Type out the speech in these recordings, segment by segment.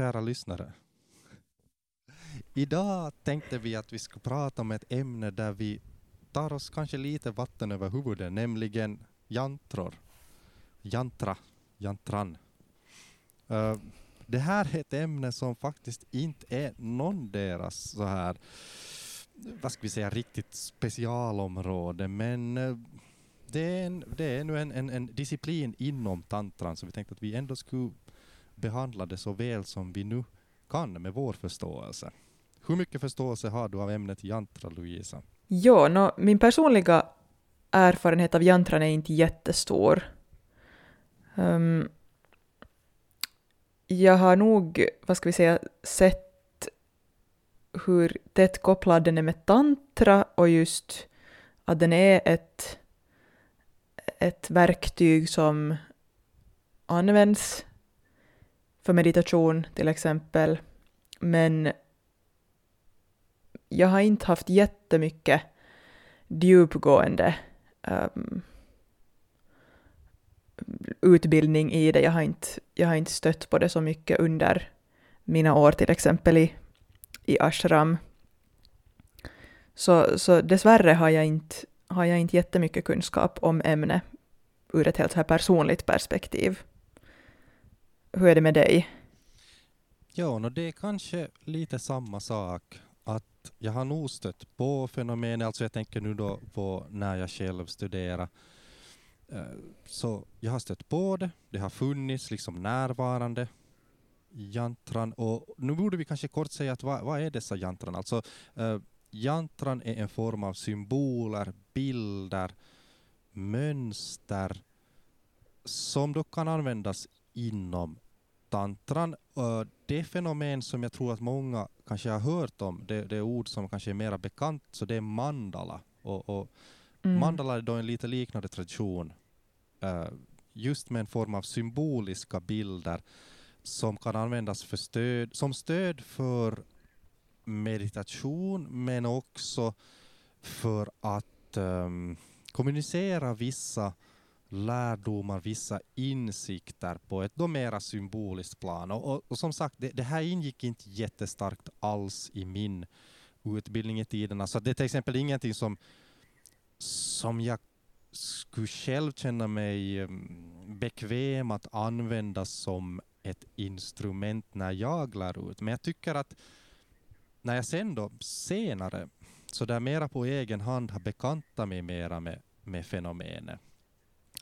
Kära lyssnare! Idag tänkte vi att vi ska prata om ett ämne där vi tar oss kanske lite vatten över huvudet, nämligen jantror. Jantra, jantran. Eh, det här är ett ämne som faktiskt inte är någon deras så här, vad ska vi säga, riktigt specialområde, men eh, det är, en, det är nu en, en, en disciplin inom tantran, så vi tänkte att vi ändå skulle behandla det så väl som vi nu kan med vår förståelse. Hur mycket förståelse har du av ämnet jantra, Louisa? Jo, no, min personliga erfarenhet av jantran är inte jättestor. Um, jag har nog, vad ska vi säga, sett hur tätt kopplad den är med tantra och just att den är ett, ett verktyg som används för meditation till exempel. Men jag har inte haft jättemycket djupgående um, utbildning i det. Jag har, inte, jag har inte stött på det så mycket under mina år till exempel i, i ashram. Så, så dessvärre har jag, inte, har jag inte jättemycket kunskap om ämnet ur ett helt så här personligt perspektiv. Hur är det med dig? Ja, no, det är kanske lite samma sak. Att jag har nog stött på fenomenet, alltså jag tänker nu då på när jag själv studerar. Eh, så jag har stött på det, det har funnits liksom närvarande jantran. Och nu borde vi kanske kort säga att vad, vad är dessa jantran? Alltså, uh, jantran är en form av symboler, bilder, mönster som då kan användas inom tantran. Det fenomen som jag tror att många kanske har hört om, det, det ord som kanske är mera bekant, så det är mandala. Och, och mm. Mandala är då en lite liknande tradition, uh, just med en form av symboliska bilder som kan användas för stöd, som stöd för meditation, men också för att um, kommunicera vissa lärdomar, vissa insikter på ett då mera symboliskt plan. Och, och, och som sagt, det, det, här ingick inte jättestarkt alls i min utbildning i tiderna. Så det är till exempel ingenting som, som jag skulle själv känna mig mm, bekväm att använda som ett instrument när jag lär ut. Men jag tycker att när jag sen då senare, så där mera på egen hand har bekantat mig mera med, med fenomenet,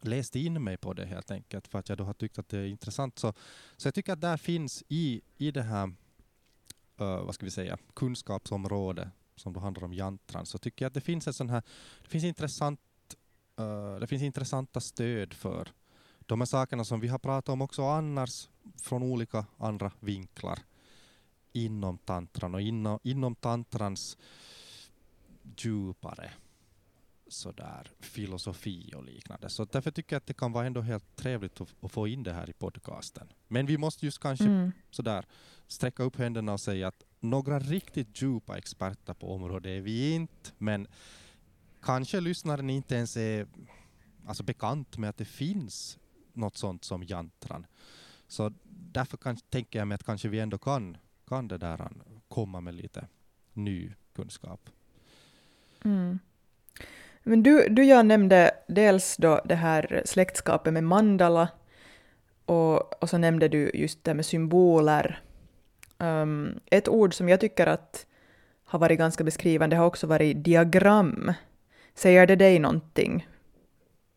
läst in mig på det helt enkelt för att jag då har tyckt att det är intressant. Så, så jag tycker att där finns i, i det här, uh, vad ska vi säga, kunskapsområde som då handlar om jantran, så tycker jag att det finns ett sån här, det finns intressant, uh, det finns intressanta stöd för de här sakerna som vi har pratat om också annars från olika andra vinklar inom tantran och inom, inom tantrans djupare sådär filosofi och liknande. Så därför tycker jag att det kan vara ändå helt trevligt att, att få in det här i podcasten. Men vi måste just kanske mm. sådär sträcka upp händerna och säga att några riktigt djupa experter på området är vi inte, men kanske lyssnaren inte ens är alltså bekant med att det finns något sånt som jantran. Så därför kan, tänker jag mig att kanske vi ändå kan, kan det där komma med lite ny kunskap. Mm. Men du, du jag nämnde dels då det här släktskapet med mandala och, och så nämnde du just det med symboler. Um, ett ord som jag tycker att har varit ganska beskrivande har också varit diagram. Säger det dig någonting?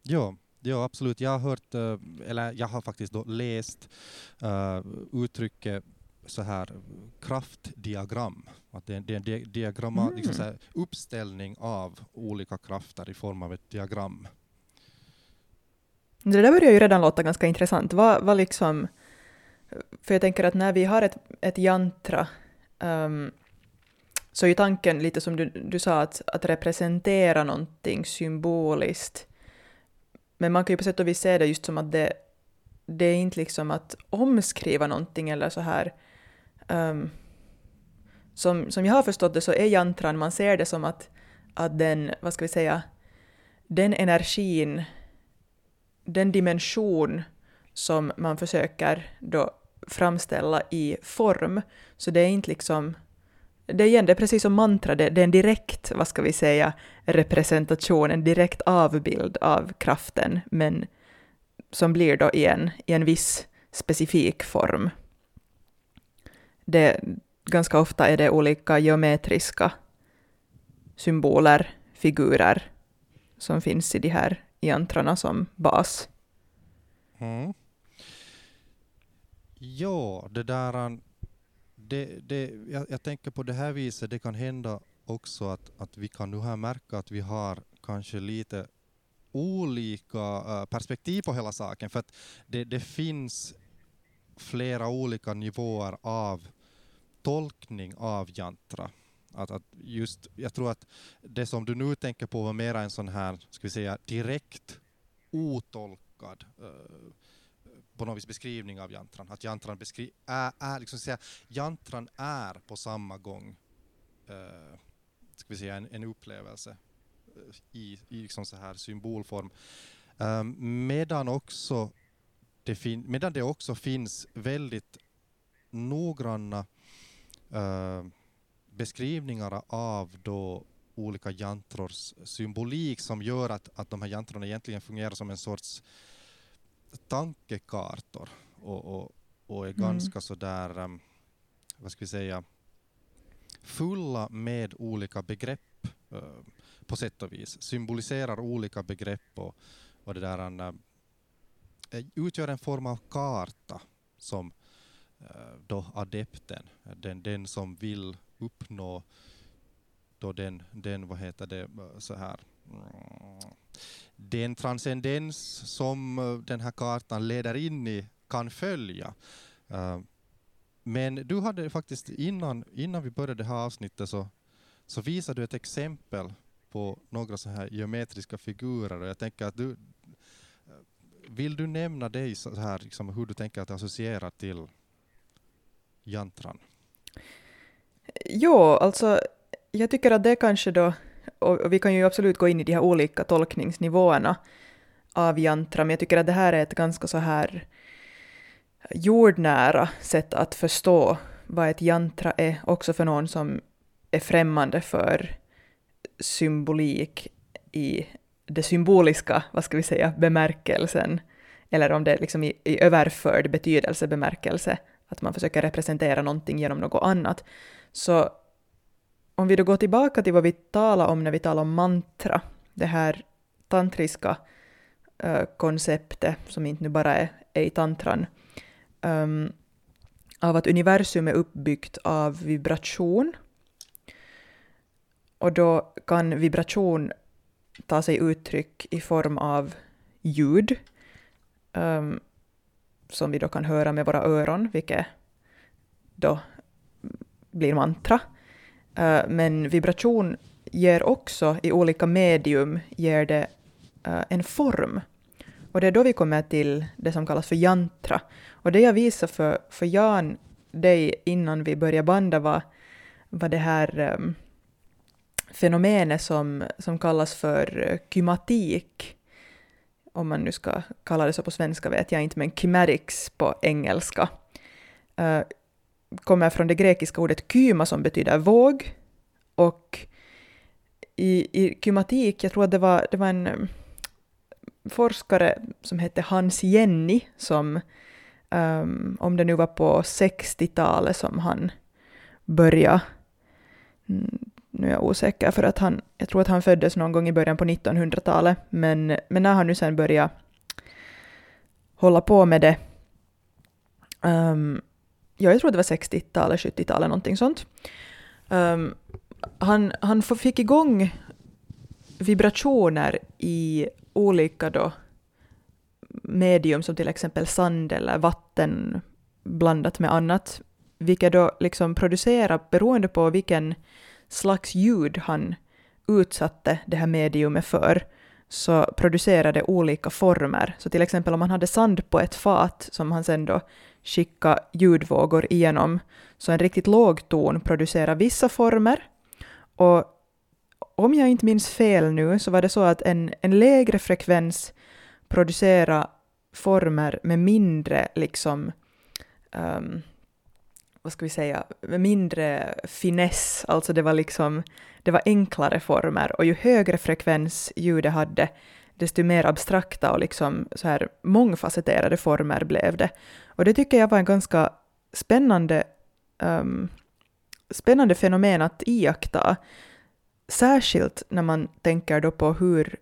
Ja, ja absolut. Jag har hört, eh, eller jag har faktiskt då läst uh, uttrycket så här kraftdiagram. Att det, är- det är en di- diagramma, Mm. liksom så här uppställning av olika krafter i form av ett diagram. Det där börjar ju redan låta ganska intressant. Vad, vad liksom... För jag tänker att när vi har ett, ett jantra ehm, så är ju tanken lite som du, du sa, att, att representera någonting symboliskt. Men man kan ju på sätt och vis se det just som att det, det är inte liksom att omskriva någonting eller så här um, som, som jag har förstått det så är jantran, man ser det som att, att den, vad ska vi säga, den energin den dimension som man försöker då framställa i form. Så det är inte liksom... Det är igen, det är precis som mantra, det, det är en direkt, vad ska vi säga, representation, en direkt avbild av kraften, men som blir då igen i en viss specifik form. Det, ganska ofta är det olika geometriska symboler, figurer, som finns i de här jantrarna som bas. Mm. Ja, det där... Um, det, det, jag, jag tänker på det här viset, det kan hända också att, att vi kan nu här märka att vi har kanske lite olika uh, perspektiv på hela saken. För att det, det finns flera olika nivåer av tolkning av jantra. Att, att just, jag tror att det som du nu tänker på var mera en sån här, ska vi säga, direkt otolkad eh, på något vis beskrivning av jantran. Att jantran beskri- är, är liksom säga, jantran är på samma gång eh, ska vi säga, en, en upplevelse eh, i, i liksom så här symbolform. Um, medan, också det fin- medan det också finns väldigt noggranna eh, beskrivningar av då olika jantrors symbolik som gör att, att de här jantrorna egentligen fungerar som en sorts tankekartor och, och, och är Mm. ganska sådär, um, vad ska vi säga, fulla med olika begrepp eh, på sätt och vis. Symboliserar olika begrepp och, och det där eh, utgör en form av karta som Eh, då adepten, eh, den, den som vill uppnå då den, den vad heter det, eh, så här, den transcendens som den här kartan leder in i kan följa. Men du hade faktiskt innan, innan vi började det här avsnittet så, så visade du ett exempel på några så här geometriska figurer och jag tänker att du vill du nämna dig så här, liksom, hur du tänker att det associerar till jantran? Jo, alltså jag tycker att det kanske då, och, vi kan ju absolut gå in i de här olika tolkningsnivåerna av jantra, men jag tycker att det här är ett ganska så här jordnära sätt att förstå vad ett jantra är, också för någon som är främmande för symbolik i det symboliska, vad ska vi säga, bemärkelsen, eller om det är liksom i, i överförd betydelsebemärkelse, att man försöker representera någonting genom något annat. Så om vi då går tillbaka till vad vi talade om när vi talade om mantra, det här tantriska eh, konceptet, som inte nu bara är, är i tantran, ehm, av att universum är uppbyggt av vibration. Och då kan vibration ta sig uttryck i form av ljud, Um, som vi då kan höra med våra öron, vilket då blir mantra. Eh, men vibration ger också i olika medium ger det eh, en form. Och det är då vi kommer till det som kallas för jantra. Och det jag visade för, för Jan dig innan vi började banda var, var det här um, fenomenet som, som kallas för kymatik. Om man nu ska kalla det så på svenska vet jag inte, men kymerics på engelska. Uh, kommer från det grekiska ordet kyma som betyder våg. Och i, i kymatik, jag tror att det var, det var en mm, forskare som hette Hans Jenny som, um, om det nu var på 60-talet som han började, mm, nu är jag osäker för att han, jag tror att han föddes någon gång i början på 1900-talet, men, men när han nu sen började hålla på med det um, ja, jag tror det var 60-talet, 70-talet, någonting sånt. Um, han, han fick igång vibrationer i olika då medium som till exempel sand eller vatten blandat med annat, vilket då liksom producerar, beroende på vilken slags ljud han utsatte det här mediumet för, så producerade olika former. Så till exempel om man hade sand på ett fat som han sen då skickade ljudvågor igenom, så en riktigt låg ton producerar vissa former. Och om jag inte minns fel nu så var det så att en, en lägre frekvens producerar former med mindre liksom um, vad ska vi säga, mindre finess, alltså det var liksom, det var enklare former. Och ju högre frekvens ljudet hade, desto mer abstrakta och liksom så här mångfacetterade former blev det. Och det tycker jag var en ganska spännande, um, spännande fenomen att iaktta, särskilt när man tänker då på hur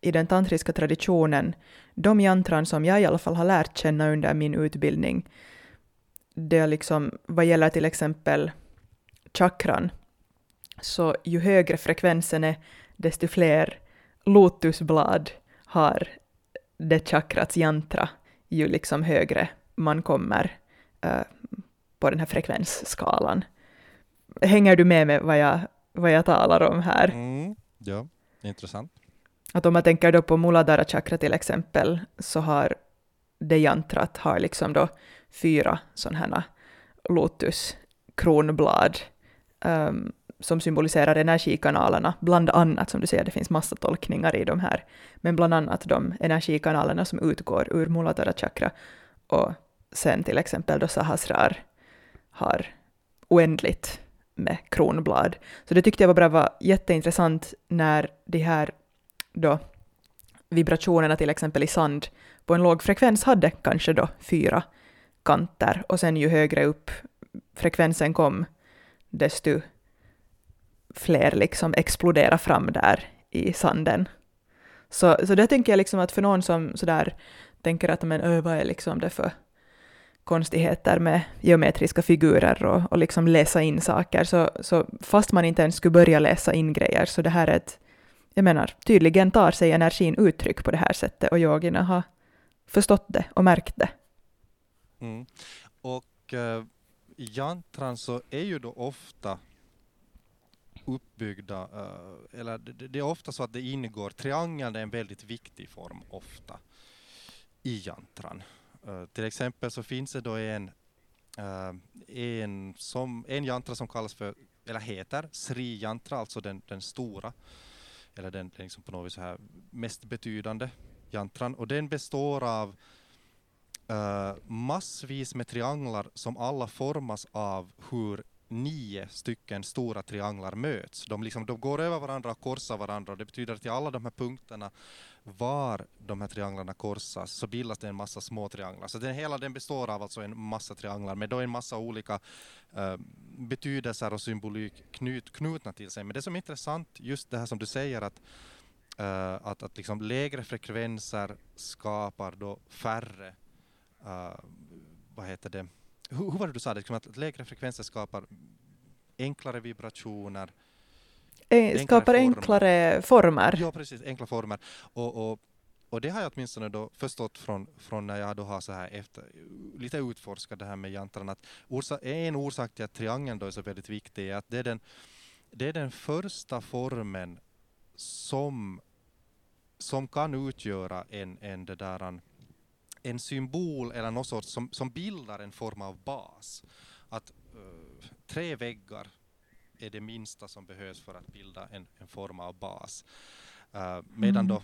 i den tantriska traditionen, de jantran som jag i alla fall har lärt känna under min utbildning, det liksom, vad gäller till exempel chakran, så ju högre frekvensen är, desto fler lotusblad har det chakrats jantra, ju liksom högre man kommer uh, på den här frekvensskalan. Hänger du med med vad jag, vad jag talar om här? Mm, ja, intressant. Att om man tänker då på Muladhara chakra till exempel, så har det jantrat har liksom då fyra sådana här äh, lotuskronblad um, ähm, som symboliserar energikanalerna, bland annat, som du säger, det finns massa tolkningar i de här, men bland annat de energikanalerna som utgår ur Muladhara chakra. Och sen till exempel då Sahasrar har oändligt med kronblad. Så det tyckte jag var, var jätteintressant när de här då vibrationerna till exempel i sand på en låg frekvens hade kanske då fyra kanter och sen ju högre upp frekvensen kom, desto fler liksom explodera fram där i sanden. Så, så det tänker jag liksom att för någon som sådär tänker att men ö, vad är liksom det för konstigheter med geometriska figurer och, och liksom läsa in saker, så, så fast man inte ens skulle börja läsa in grejer, så det här är ett, jag menar, tydligen tar sig energin uttryck på det här sättet och yogierna har förstått det och märkt det. Mm. Och uh, jantran så är ju då ofta uppbyggda, uh, eller det, det, är ofta så att det ingår, triangeln är en väldigt viktig form ofta i jantran. Uh, till exempel så finns det då en, en, som, en jantra som kallas för, eller heter Sri jantra, alltså den, den stora, eller den, den liksom på något vis här mest betydande jantran, och den består av uh, massvis med trianglar som alla formas av hur nio stycken stora trianglar möts. De, liksom, de går över varandra och korsar varandra och det betyder att i alla de här punkterna var de här trianglarna korsas så bildas det en massa små trianglar. Så den, hela den består av alltså en massa trianglar med då en massa olika uh, betydelser och symbolik knut, knutna till sig. Men det som är intressant, just det här som du säger att uh, att, att liksom lägre frekvenser skapar då färre uh, vad heter det, hur, hur var det du sa det, liksom att lägre frekvenser skapar enklare vibrationer, eh, skapar enklare former. Ja, precis, enkla former. Och, och, och det har jag åtminstone då förstått från, från när jag då har så här efter, lite utforskat det här med jantran, att orsa, en orsak till att triangeln då är så väldigt viktig är att det är den, det är den första formen som, som kan utgöra en, en det där, en symbol eller något sorts som, som bildar en form av bas. Att uh, tre väggar är det minsta som behövs för att bilda en, en form av bas. Uh, medan mm. då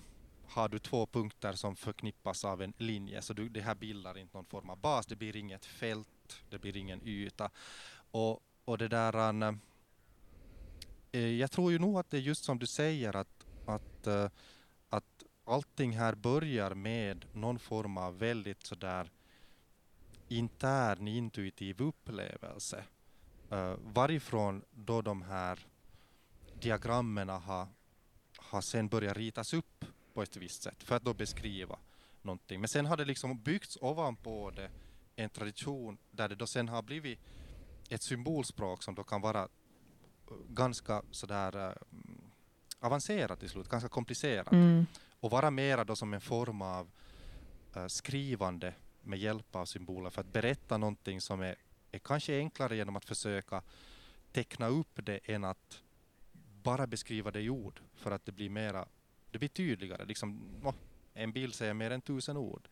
har du två punkter som förknippas av en linje, så du, det här bildar inte någon form av bas, det blir inget fält, det blir ingen yta. Och, och det där, uh, jag tror ju nog att det är just som du säger att, att uh, allting här börjar med någon form av väldigt sådär intern intuitiv upplevelse. Uh, varifrån då de här diagrammen har, har sen börjat ritas upp på ett visst sätt för att då beskriva någonting. Men sen har det liksom byggts ovanpå det en tradition där det då sen har blivit ett symbolspråk som då kan vara eh, ganska sådär uh, avancerat till slut, ganska komplicerat. Mm. Och vara mera då som en form av uh, skrivande med hjälp av symboler för att berätta någonting som är, är kanske enklare genom att försöka teckna upp det än att bara beskriva det i ord för att det blir mera, det blir tydligare. Liksom, oh, en bild säger mer än tusen ord.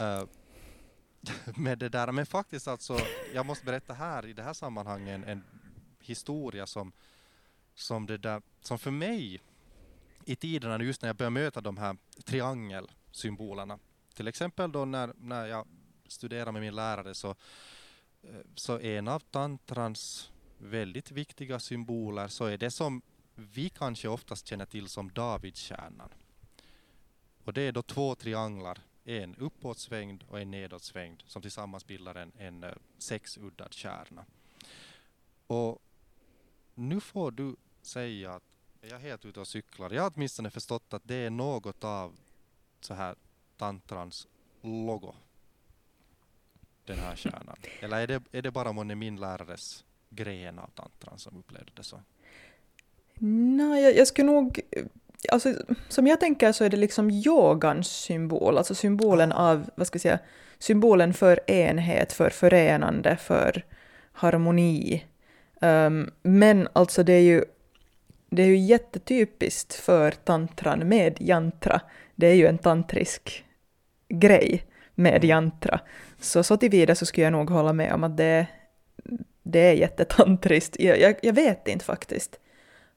Uh, med det där, men faktiskt alltså, jag måste berätta här i det här sammanhanget en, en historia som, som det där, som för mig i tiderna just när jag började möta de här triangelsymbolerna, till exempel då när, när jag studerade med min lärare så, eh, så en av tantrans väldigt viktiga symboler så är det som vi kanske oftast känner till som Davidstjärnan. Och det är då två trianglar, en uppåtsvängd och en nedåtsvängd som tillsammans bildar en, en eh, sexuddad kärna. Och nu får du säga att jag är helt ute och cyklar. Jag har åtminstone förstått att det är något av så här tantrans logo. Den här kärnan. Eller är det, är det bara månne min lärares gren av tantran som upplevde det så? Nej, jag, jag skulle nog... Alltså, som jag tänker så är det liksom yogans symbol, alltså symbolen av, vad ska jag säga, symbolen för enhet, för förenande, för harmoni. Um, men alltså det är ju det är ju jättetypiskt för tantran med jantra. Det är ju en tantrisk grej med jantra. Så så tillvida så skulle jag nog hålla med om att det, det är jättetantriskt. Jag, jag, jag vet inte faktiskt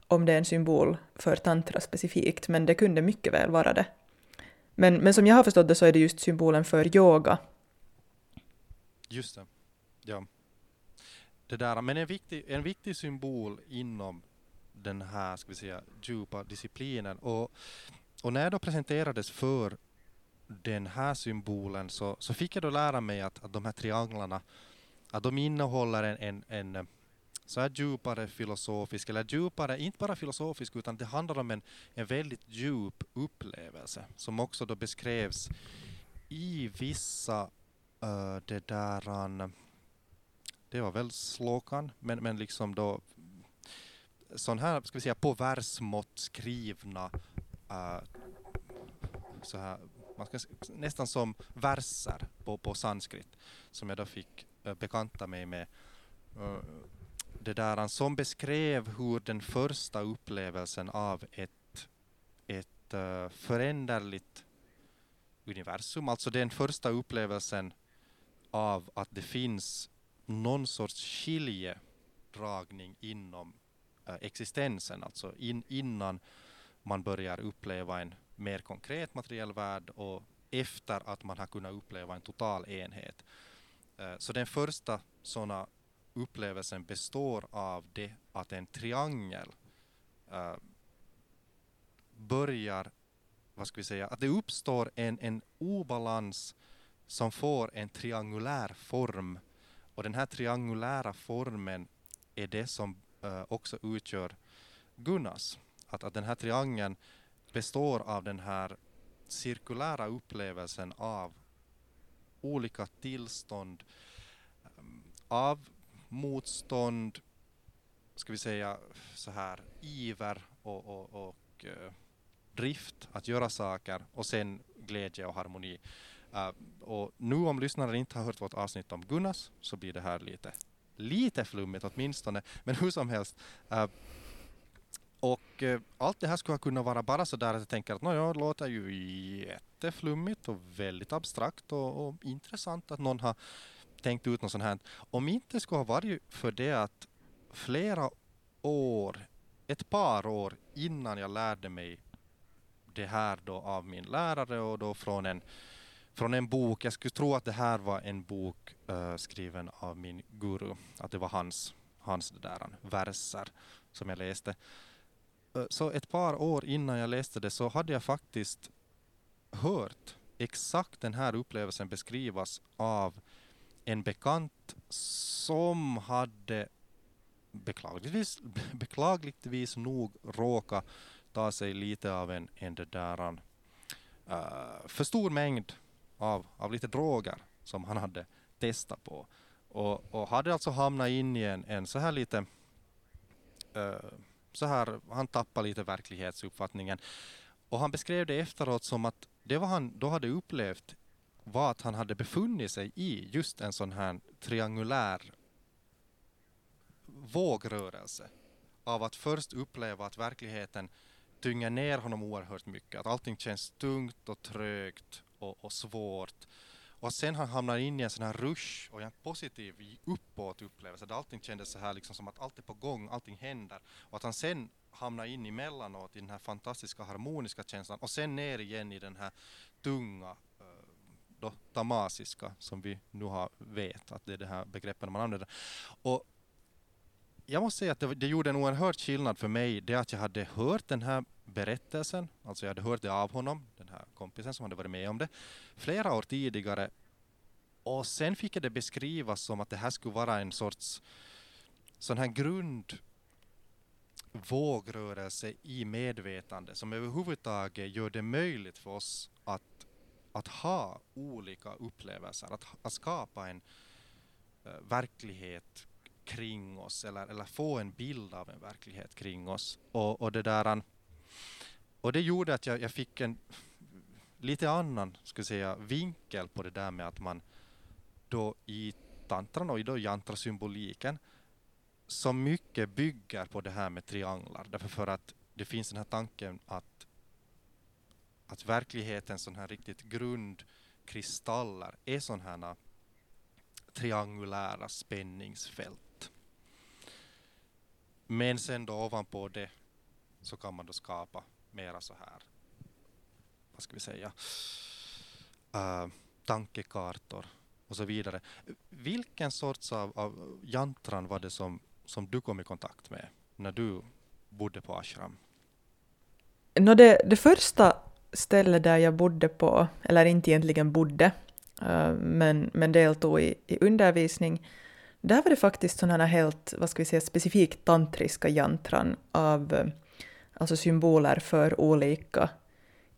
om det är en symbol för tantra specifikt, men det kunde mycket väl vara det. Men, men som jag har förstått det så är det just symbolen för yoga. Just det. Ja. Det där, men en viktig, en viktig symbol inom den här ska vi säga, djupa disciplinen. Och, och när jag då presenterades för den här symbolen så, så fick jag då lära mig att, att de här trianglarna att de innehåller en, en, en eh, så här djupare filosofisk, eller djupare, inte bara filosofisk, utan det handlar om en, en väldigt djup upplevelse som också då beskrevs i vissa uh, det där eh, det var väl slokan, men, men liksom då sån här, ska vi säga, på versmått skrivna uh, så här, man ska, nästan som verser på, på sanskrit som jag då fick uh, bekanta mig med. Uh, det där som beskrev hur den första upplevelsen av ett, ett uh, föränderligt universum, alltså den första upplevelsen av att det finns någon sorts skiljedragning inom Eh, existensen, alltså in, innan man börjar uppleva en mer konkret materiell värld och efter att man har kunnat uppleva en total enhet. Eh, så den första sådana upplevelsen består av det att en triangel eh, börjar, vad ska vi säga, att det uppstår en, en obalans som får en triangulär form och den här triangulära formen är det som Eh, också utgör Gunnas. Att, att den här triangeln består av den här cirkulära upplevelsen av olika tillstånd eh, av motstånd, ska vi säga så här, iver och, och, och eh, drift att göra saker och sen glädje och harmoni. Uh, och nu om lyssnaren inte har hört vårt avsnitt om Gunnas så blir det här lite, lite flummigt åtminstone, men hur som helst. Uh, och uh, allt det här skulle kunna vara bara så där att jag tänker att nåja, det låter ju jätteflummigt och väldigt abstrakt och, och intressant att någon har tänkt ut något sånt här. Om inte skulle ha varit för det att flera år, ett par år innan jag lärde mig det här då av min lärare och då från en, från en bok. Jag skulle tro att det här var en bok uh, skriven av min guru, att det var hans, hans där, verser som jag läste. Uh, så ett par år innan jag läste det så hade jag faktiskt hört exakt den här upplevelsen beskrivas av en bekant som hade beklagligtvis, beklagligtvis nog råkat ta sig lite av en, en där, uh, för stor mängd av, av lite droger som han hade testat på. Och, och hade alltså hamnat in i en, en så här lite uh, så här, han tappade lite verklighetsuppfattningen. Och han beskrev det efteråt som att det var han då hade upplevt var att han hade befunnit sig i just en sån här triangulär vågrörelse av att först uppleva att verkligheten tynger ner honom oerhört mycket, att allting känns tungt och trögt och, och svårt. Och sen han hamnar in i en sån här rush och en positiv uppåt upplevelse där allting kändes så här liksom som att allt är på gång, allting händer. Och att han sen hamnar in emellanåt i den här fantastiska harmoniska känslan och sen ner igen i den här tunga eh, då, tamasiska som vi nu har vet att det är det här begreppen man använder. Och jag måste säga att det, det gjorde en oerhörd skillnad för mig det att jag hade hört den här berättelsen, alltså jag hade hört det av honom, den här kompisen som hade varit med om det, flera år tidigare. Och sen fick jag det beskrivas som att det här skulle vara en sorts sån här grund vågrörelse i medvetande som överhuvudtaget gör det möjligt för oss att, att ha olika upplevelser, att, att skapa en uh, verklighet kring oss eller, eller få en bild av en verklighet kring oss. Och, och det där och det gjorde att jag, jag fick en lite annan ska säga, vinkel på det där med att man då i tantran och i då så mycket bygger på det här med trianglar. Därför för att det finns den här tanken att, att verkligheten, sån här riktigt grundkristaller, är sådana här triangulära spänningsfält. Men sen då ovanpå det så kan man då skapa mera så här, vad ska vi säga, uh, tankekartor och så vidare. Vilken sorts av, av jantran var det som, som du kom i kontakt med när du bodde på ashram? No, det, det första stället där jag bodde på, eller inte egentligen bodde, uh, men, men deltog i, i undervisning, där var det faktiskt sådana helt, vad ska vi säga, specifikt tantriska jantran av eh, alltså symboler för olika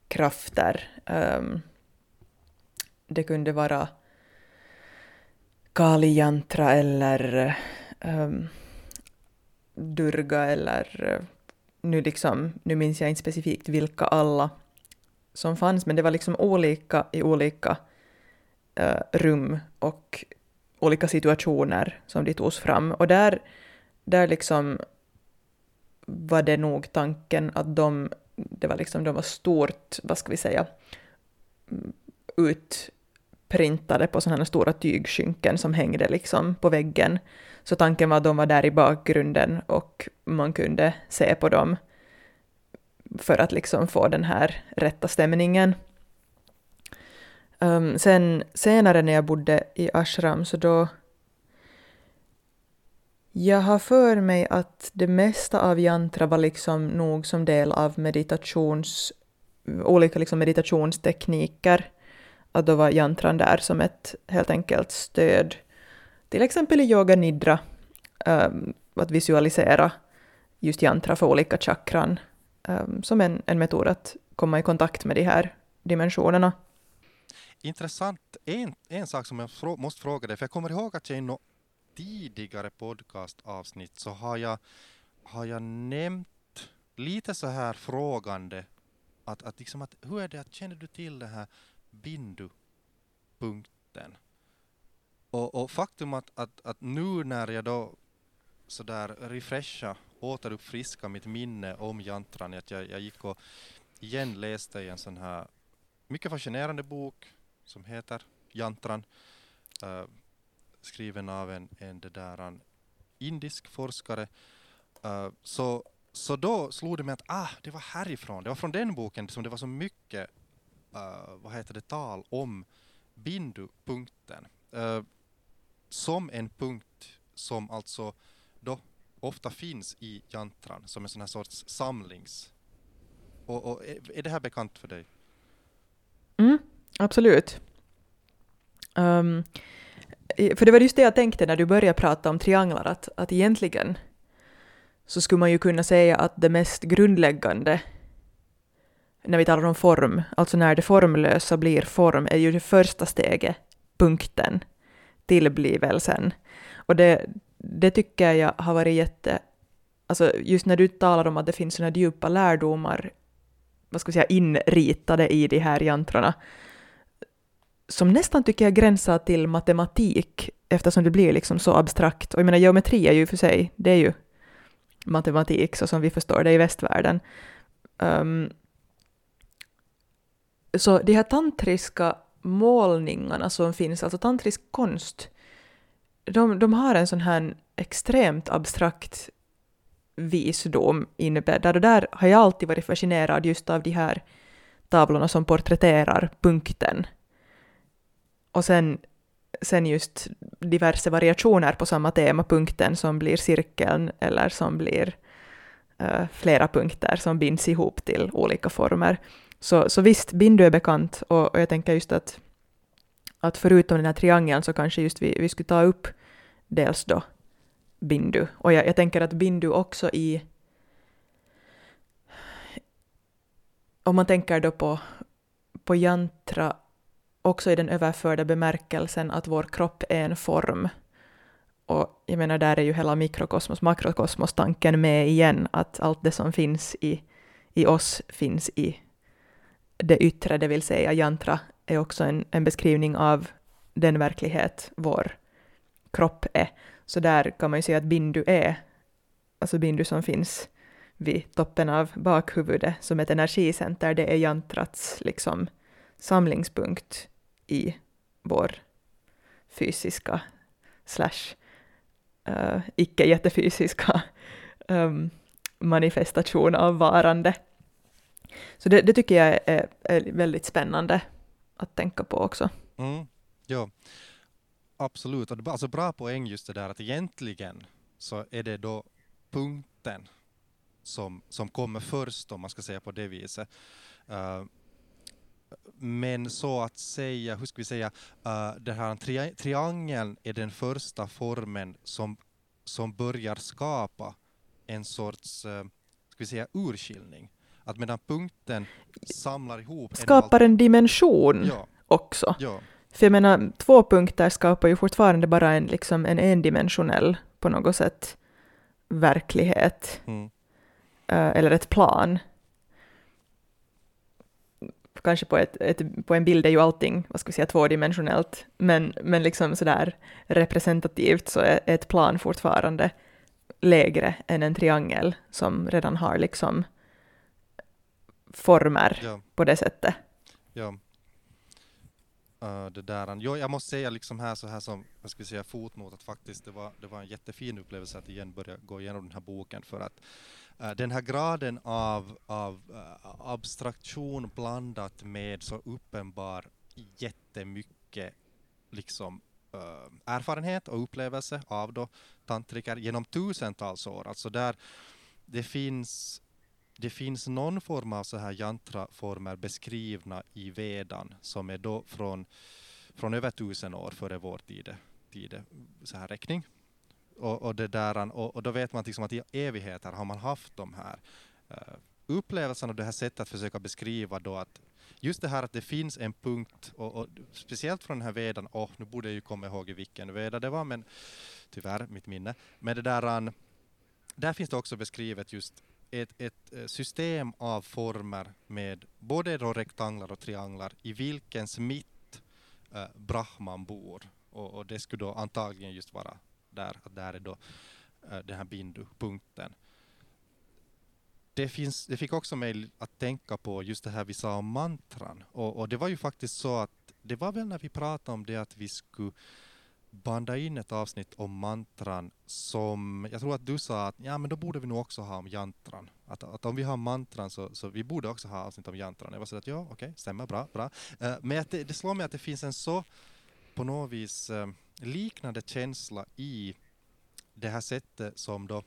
krafter. Um, det kunde vara Kali jantra eller um, Durga eller eh, nu, liksom, nu minns jag inte specifikt vilka alla som fanns, men det var liksom olika i olika uh, rum och olika situationer som de togs fram. Och där, där liksom var det nog tanken att de, det var liksom, de var stort, vad ska vi säga, mm, utprintade på sådana stora tygskynken som hängde liksom på väggen. Så tanken var att de var där i bakgrunden och man kunde se på dem för att liksom få den här rätta stämningen. Um, sen senare när jag bodde i ashram så då jag har för mig att det mesta av yantra var liksom nog som del av meditations, olika liksom meditationstekniker. Att då var yantran där som ett helt enkelt stöd. Till exempel i yoga nidra, um, att visualisera just yantra för olika chakran um, som en, en metod att komma i kontakt med de här dimensionerna. Intressant. En, en sak som jag frå, måste fråga dig, för jag kommer ihåg att jag i tidigare podcastavsnitt så har jag, har jag nämnt lite så här frågande att, att, liksom att hur är det att känner du till den här bindu-punkten? Och, och, faktum att, att, att nu när jag då sådär refresha, återuppfriska mitt minne om jantran, att jag, jag gick och igen läste i en sån här mycket fascinerande bok som heter Jantran. äh, skriven av en, en, det där, en indisk forskare. Äh, så, så då slog det mig att ah, det var härifrån, det var från den boken som det var så mycket äh, vad heter det, tal om bindupunkten som en punkt som alltså då ofta finns i jantran som en sån här sorts samlings... Och, och är det här bekant för dig? Mm, absolut. Um, för det var just det jag tänkte när du började prata om trianglar, att, att egentligen så skulle man ju kunna säga att det mest grundläggande när vi talar om form, alltså när det formlösa blir form, är ju det första steget, punkten, tillblivelsen. Och det, det tycker jag har varit jätte... Alltså just när du talar om att det finns sådana djupa lärdomar vad ska vi säga, inritade i de här jantrarna, som nästan tycker jag gränsar till matematik, eftersom det blir liksom så abstrakt. Och jag menar, geometri är ju för sig, det är ju matematik så som vi förstår det i västvärlden. Um, så de här tantriska målningarna som finns, alltså tantrisk konst, de, de har en sån här extremt abstrakt visdom innebäddad och där har jag alltid varit fascinerad just av de här tavlorna som porträtterar punkten. Och sen, sen just diverse variationer på samma tema, punkten som blir cirkeln eller som blir uh, flera punkter som binds ihop till olika former. Så, så visst, bindu är bekant och, och jag tänker just att, att förutom den här triangeln så kanske just vi, vi skulle ta upp dels då bindu. Och jag, jag tänker att bindu också i... Om man tänker då på, på jantra också i den överförda bemärkelsen att vår kropp är en form. Och jag menar, där är ju hela mikrokosmos, makrokosmos-tanken med igen, att allt det som finns i, i oss finns i det yttre, det vill säga jantra är också en, en beskrivning av den verklighet vår kropp är. Så där kan man ju säga att bindu är, alltså bindu som finns vid toppen av bakhuvudet som ett energicenter, det är jantrats liksom samlingspunkt i vår fysiska slash uh, icke jättefysiska um, manifestation av varande. Så det, det tycker jag är, är, väldigt spännande att tänka på också. Mm, ja, absolut. Och alltså bra poäng just det där att egentligen så är det då punkten som, som kommer först om man ska säga på det viset. Uh, men så att säga, hur ska vi säga, uh, den här tri triangeln är den första formen som, som börjar skapa en sorts, uh, ska vi säga, urskiljning. Att medan punkten samlar ihop... Skapar en, en dimension ja. också. Ja. För jag menar, två punkter skapar ju fortfarande bara en, liksom en endimensionell, på något sätt, verklighet. Mm. Uh, eller ett plan kanske på, ett, ett, på en bild är ju allting, vad ska vi säga, tvådimensionellt, men, men liksom sådär representativt så är ett plan fortfarande lägre än en triangel som redan har liksom former ja. på det sättet. Ja. Uh, det där. Jo, jag måste säga liksom här så här som, vad ska vi säga, fotnot att faktiskt det var, det var en jättefin upplevelse att igen börja gå igenom den här boken för att Eh, den här graden av, av uh, abstraktion blandat med så uppenbar jättemycket liksom eh, erfarenhet och upplevelse av då tantriker genom tusentals år. Alltså där det finns det finns någon form av så här jantraformer beskrivna i Vedan som är då från, från över tusen år före vår tid, tid så här räkning. Och, och, det där, och, och då vet man liksom att i evigheter har man haft de här uh, upplevelserna och det här sättet att försöka beskriva då att just det här att det finns en punkt, och, och speciellt från den här vedan, och nu borde jag ju komma ihåg i vilken veda det var, men tyvärr mitt minne, men det där, där finns det också beskrivet just ett, ett eh, system av former med både då rektanglar och trianglar i vilkens mitt eh, Brahman bor. Och, och, det skulle då antagligen just vara där, att där är då eh, den här bindupunkten. Det, finns, det fick också mig att tänka på just det här vi sa om mantran. Och, och det var ju faktiskt så att det var väl när vi pratade om det att vi skulle banda in ett avsnitt om mantran som, jag tror att du sa att ja men då borde vi nog också ha om jantran. Att, att om vi har mantran så, så vi borde också ha avsnitt om jantran. Jag var så att ja okej, okay, stämmer, bra, bra. Eh, men det, det slår mig att det finns en så på något vis eh, liknande känsla i det här sättet som då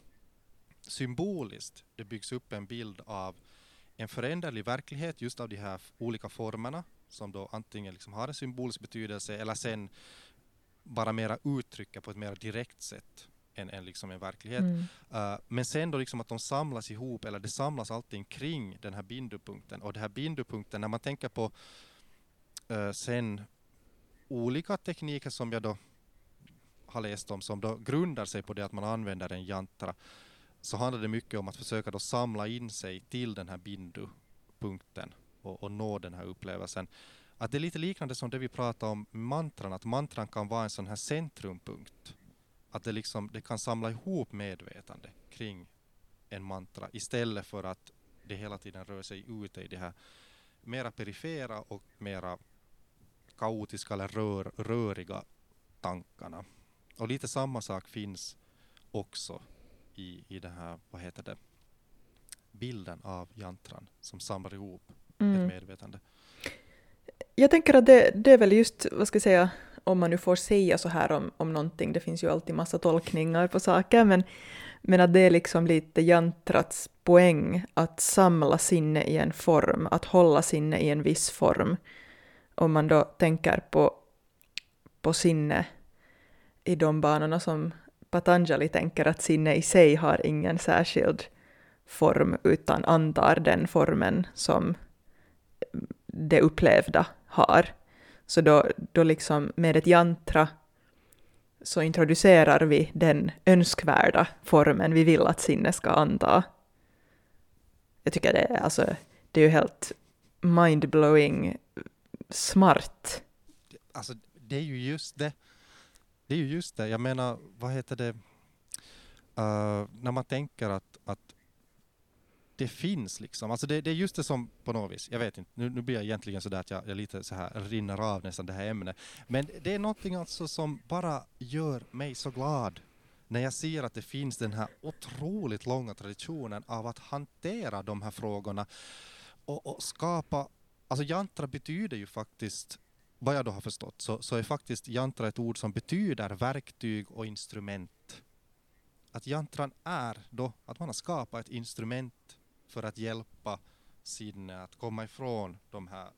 symboliskt det byggs upp en bild av en föränderlig verklighet just av de här olika formerna som då antingen liksom har en symbolisk betydelse eller sen bara mera uttrycka på ett mer direkt sätt än, än liksom en verklighet. Mm. Uh, men sen då liksom att de samlas ihop, eller det samlas allting kring den här bindupunkten. Och den här bindupunkten, när man tänker på uh, sen olika tekniker som jag då har läst om som då grundar sig på det att man använder en jantra så handlar det mycket om att försöka då samla in sig till den här bindu-punkten och, och nå den här upplevelsen. Att det är lite liknande som det vi pratade om mantran, att mantran kan vara en sån här centrumpunkt. Att det, liksom, det kan samla ihop medvetande kring en mantra istället för att det hela tiden rör sig ute i det här mera perifera och mera kaotiska eller rör, röriga tankarna. Och lite samma sak finns också i, i det här, vad heter det, bilden av jantran som samlar ihop mm. ett medvetande. Jag tänker att det, det är väl just, vad ska jag säga, om man nu får säga så här om, om någonting, det finns ju alltid massa tolkningar på saker, men, men att det är liksom lite jantrats poäng att samla sinne i en form, att hålla sinne i en viss form. Om man då tänker på, på sinne i de banorna som Patanjali tänker att sinne i sig har ingen särskild form utan antar den formen som det upplevda har. Så då, då liksom med ett jantra så introducerar vi den önskvärda formen vi vill att sinnet ska anta. Jag tycker det är, alltså, det är ju helt mindblowing smart. Alltså, det är ju just det. Det är ju just det. Jag menar, vad heter det? Uh, när man tänker att, att det finns liksom. Alltså det, det, är just det som på något vis, jag vet inte, nu, nu blir jag egentligen sådär att jag, jag lite så här rinner av nästan det här ämnet. Men det är någonting alltså som bara gör mig så glad när jag ser att det finns den här otroligt långa traditionen av att hantera de här frågorna och, och skapa, alltså jantra betyder ju faktiskt vad jag då har förstått så, så är faktiskt jantra ett ord som betyder verktyg och instrument. Att jantran är då att man har skapat ett instrument för att hjälpa sinne eh, att komma ifrån de här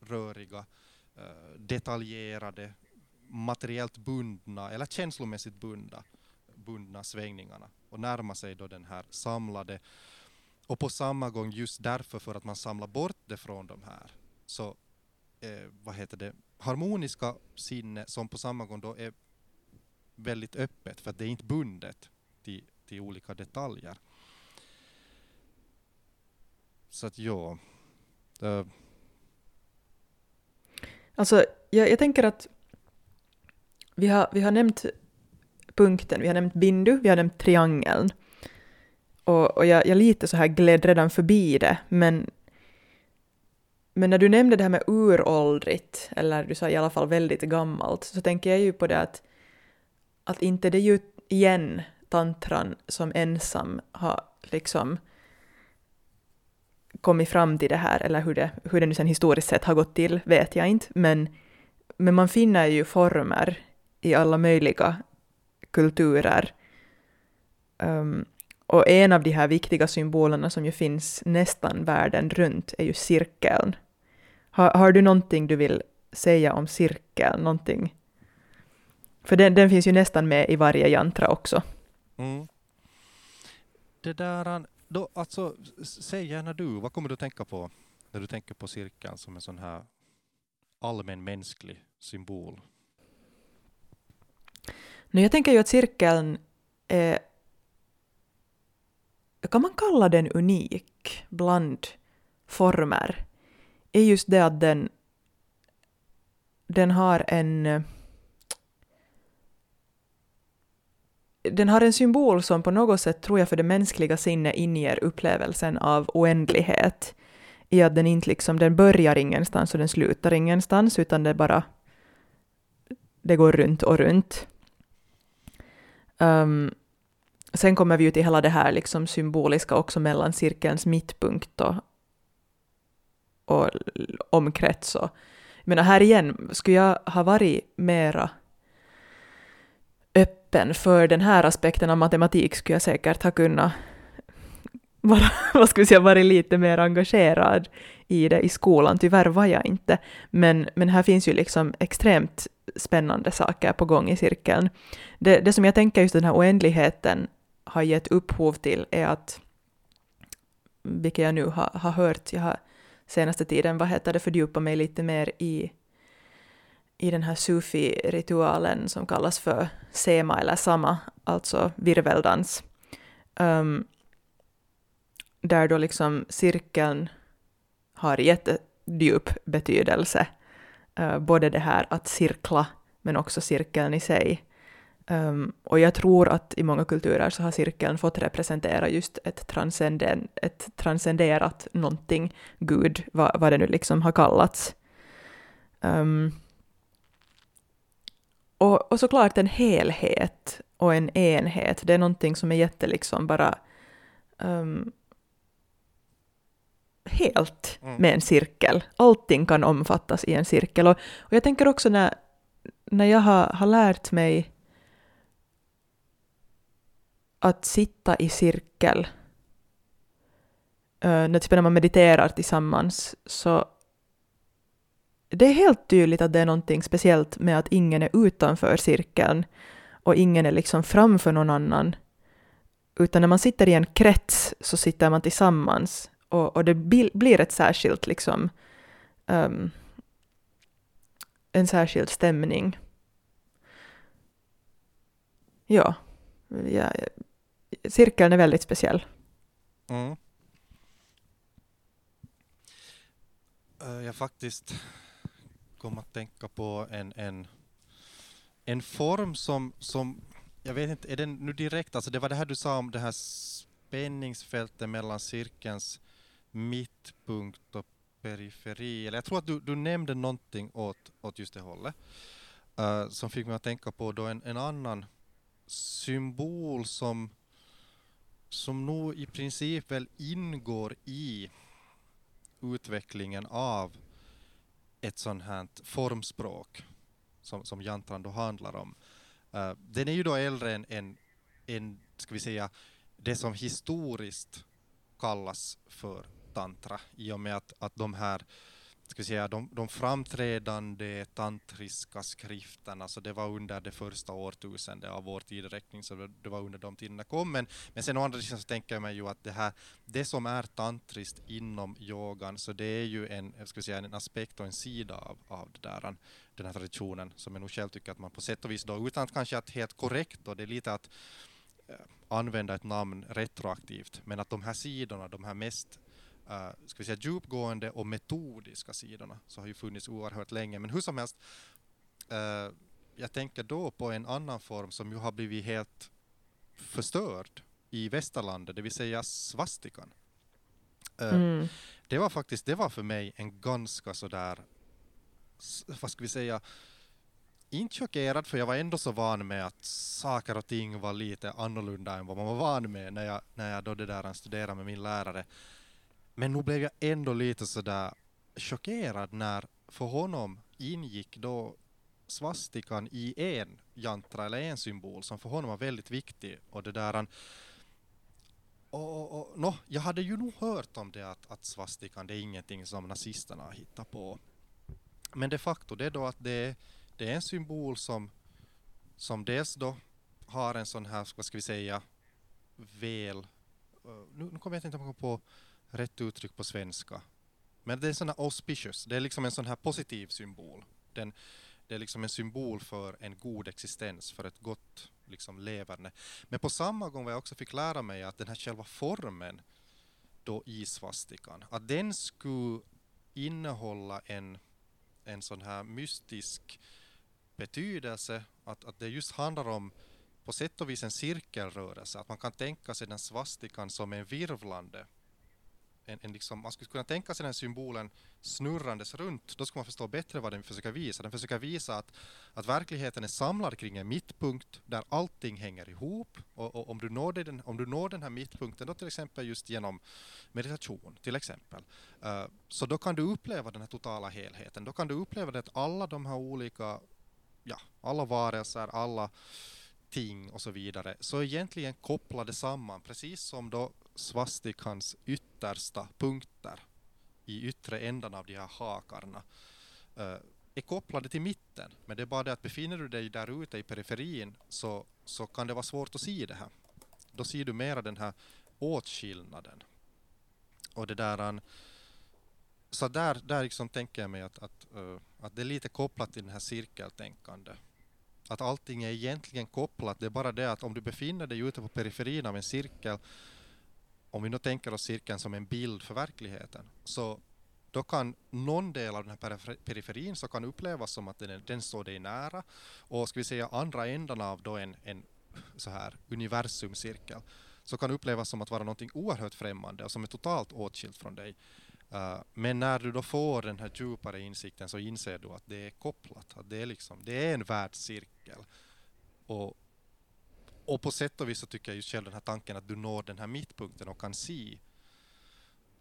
röriga, eh, detaljerade, materiellt bundna eller känslomässigt bundna, bundna svängningarna och närma sig då den här samlade och på samma gång just därför för att man samlar bort det från de här så eh, vad heter det harmoniska sinne som på samma gång då är väldigt öppet för att det är inte bundet till, till olika detaljer. Så att ja. Det... Alltså, jag, jag tänker att vi har, vi har nämnt punkten, vi har nämnt bindu, vi har nämnt triangeln. Och, och jag, jag lite så här gled redan förbi det, men, men när du nämnde det här med uråldrigt, eller du sa i alla fall väldigt gammalt, så tänker jag ju på det att, att inte det ju igen tantran som ensam har liksom kommit fram till det här, eller hur det, hur det nu sen historiskt sett har gått till, vet jag inte, men, men man finner ju former i alla möjliga kulturer. Um, och en av de här viktiga symbolerna som ju finns nästan världen runt är ju cirkeln. Har, har du någonting du vill säga om cirkeln? Någonting? För den, den finns ju nästan med i varje jantra också. Mm. Det där, då, alltså, säg gärna du, vad kommer du att tänka på när du tänker på cirkeln som en sån här allmänmänsklig symbol? No, jag tänker ju att cirkeln är... Kan man kalla den unik bland former? Är just det att den, den har en... Den har en symbol som på något sätt, tror jag, för det mänskliga sinnet inger upplevelsen av oändlighet. I att den inte liksom, den börjar ingenstans och den slutar ingenstans, utan det bara... Det går runt och runt. Um, sen kommer vi ju till hela det här liksom symboliska också mellan cirkelns mittpunkt och, och omkrets. Och, jag menar, här igen, skulle jag ha varit mera öppen för den här aspekten av matematik skulle jag säkert ha kunnat vara, vad ska vi säga, varit lite mer engagerad i det i skolan. Tyvärr var jag inte. Men, men här finns ju liksom extremt spännande saker på gång i cirkeln. Det, det som jag tänker just den här oändligheten har gett upphov till är att, vilket jag nu har, har hört, jag har senaste tiden, vad heter det, fördjupa mig lite mer i, i den här sufi-ritualen som kallas för sema eller sama, alltså virveldans. Um, där då liksom cirkeln har jättedjup betydelse. Uh, både det här att cirkla men också cirkeln i sig. Um, och jag tror att i många kulturer så har cirkeln fått representera just ett, transcenden, ett transcenderat någonting, Gud, vad, vad det nu liksom har kallats. Um, och, och såklart en helhet och en enhet, det är någonting som är jätte liksom bara um, helt mm. med en cirkel. Allting kan omfattas i en cirkel. Och, och jag tänker också när, när jag har, har lärt mig att sitta i cirkel, uh, när man mediterar tillsammans, så det är helt tydligt att det är någonting speciellt med att ingen är utanför cirkeln och ingen är liksom framför någon annan. Utan när man sitter i en krets så sitter man tillsammans och, och det blir ett särskilt liksom um, en särskild stämning. Ja, ja, cirkeln är väldigt speciell. Mm. Eh, jag faktiskt kom att tänka på en, en, en form som, som, jag vet inte, är den nu direkt, alltså det var det här du sa om det här spänningsfältet mellan cirkelns mittpunkt och periferi, eller jag tror att du, du nämnde någonting åt, åt just det hållet, uh, som fick mig att tänka på då en, en annan symbol som, som nog i princip väl ingår i utvecklingen av ett sånt här formspråk som, som jantran då handlar om. Uh, den är ju då äldre än, än, än, ska vi säga, det som historiskt kallas för tantra i och med att, att de här ska säga, de, de framträdande tantriska skrifterna, så det var under det första årtusendet av vår tideräkning, så det var under de tiderna kom. Men, men sen å andra sidan så tänker jag mig ju att det här, det som är tantriskt inom yogan, så det är ju en, ska säga, en aspekt och en sida av, av det där, den här traditionen, som jag nog själv tycker att man på sätt och vis då, utan att kanske att helt korrekt då, det är lite att eh, använda ett namn retroaktivt, men att de här sidorna, de här mest uh, ska vi säga, djupgående och metodiska sidorna så har ju funnits oerhört länge. Men hur som helst, uh, jag tänker då på en annan form som ju har blivit helt förstörd i västerlandet, det vill säga svastikan. Uh, mm. Det var faktiskt, det var för mig en ganska sådär, vad ska vi säga, inte chockerad för jag var ändå så van med att saker och ting var lite annorlunda än vad man var van med när jag, när jag då det där studerade med min lärare. Men nu blev jag ändå lite sådär chockerad när för honom ingick då svastikan i en jantra eller en symbol som för honom var väldigt viktig och det där och, och, och no, jag hade ju nog hört om det att, att svastikan det är ingenting som nazisterna har hittat på. Men de facto det är då att det, det är en symbol som, som dels då har en sån här, vad ska vi säga, väl, eh, nu, nu kommer jag inte på rätt uttryck på svenska. Men det är sån här auspicious, det är liksom en sån här positiv symbol. Den, det är liksom en symbol för en god existens, för ett gott liksom leverne. Men på samma gång vad jag också fick lära mig att den här själva formen då i svastikan, att den skulle innehålla en, en sån här mystisk betydelse, att, att det just handlar om på sätt och vis en cirkelrörelse, att man kan tänka sig den svastikan som en virvlande en, en liksom, man skulle kunna tänka sig den symbolen snurrandes runt, då skulle man förstå bättre vad den försöker visa. Den försöker visa att, att verkligheten är samlad kring en mittpunkt där allting hänger ihop och, och om, du når den, om du når den här mittpunkten då till exempel just genom meditation till exempel, uh, så då kan du uppleva den här totala helheten. Då kan du uppleva det att alla de här olika, ja, alla varelser, alla ting och så vidare, så egentligen kopplade samman, precis som då svastikans yttersta punkter i yttre ändan av de här hakarna eh, är kopplade till mitten. Men det är bara det att befinner du dig där ute i periferin så, så kan det vara svårt att se det här. Då ser du mera den här åtskillnaden. Och det där, så där, där liksom tänker jag mig att, att eh, Att det är lite kopplat till det här cirkeltänkande. Att allting är egentligen kopplat. Det är bara det att om du befinner dig ute på periferin av en cirkel, om vi nu tänker oss cirkeln som en bild för verkligheten, så då kan någon del av den här periferin så kan upplevas som att den, den står dig nära och ska vi säga andra ändan av då en, en så här universumcirkel så kan upplevas som att vara någonting oerhört främmande och som är totalt åtskilt från dig. Uh, men när du då får den här djupare insikten så inser du att det är kopplat, att det är, liksom, det är en världscirkel. Och, och på sätt och vis så tycker jag just själv den här tanken att du når den här mittpunkten och kan se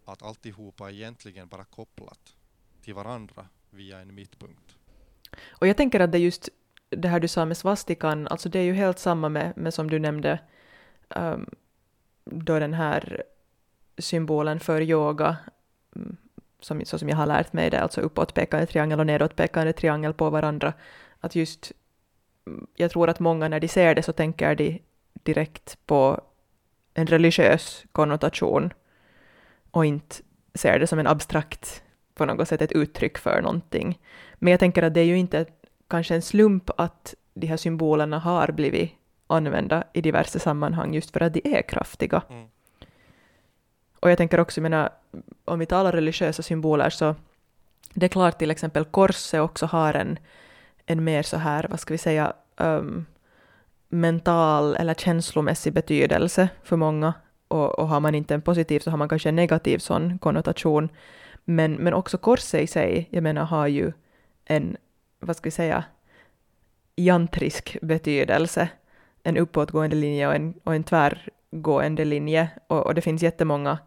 att alltihopa är egentligen bara kopplat till varandra via en mittpunkt. Och jag tänker att det är just det här du sa med svastikan, alltså det är ju helt samma med, med som du nämnde, um, då den här symbolen för yoga, mm, som, så som jag har lärt mig det, alltså uppåtpekande triangel och nedåtpekande triangel på varandra, att just, jag tror att många när de ser det så tänker de direkt på en religiös konnotation och inte ser det som en abstrakt, på något sätt ett uttryck för någonting. Men jag tänker att det är ju inte kanske en slump att de här symbolerna har blivit använda i diverse sammanhang just för att de är kraftiga. Mm. Och jag tänker också, menar, om vi talar religiösa symboler så det är klart till exempel korset också har en, en mer så här, vad ska vi säga, um, mental eller känslomässig betydelse för många. Och, och har man inte en positiv så har man kanske en negativ sån konnotation. Men, men också korset i sig, jag menar, har ju en, vad ska vi säga, jantrisk betydelse en uppåtgående linje och en, och en tvärgående linje. Och, och det finns jättemånga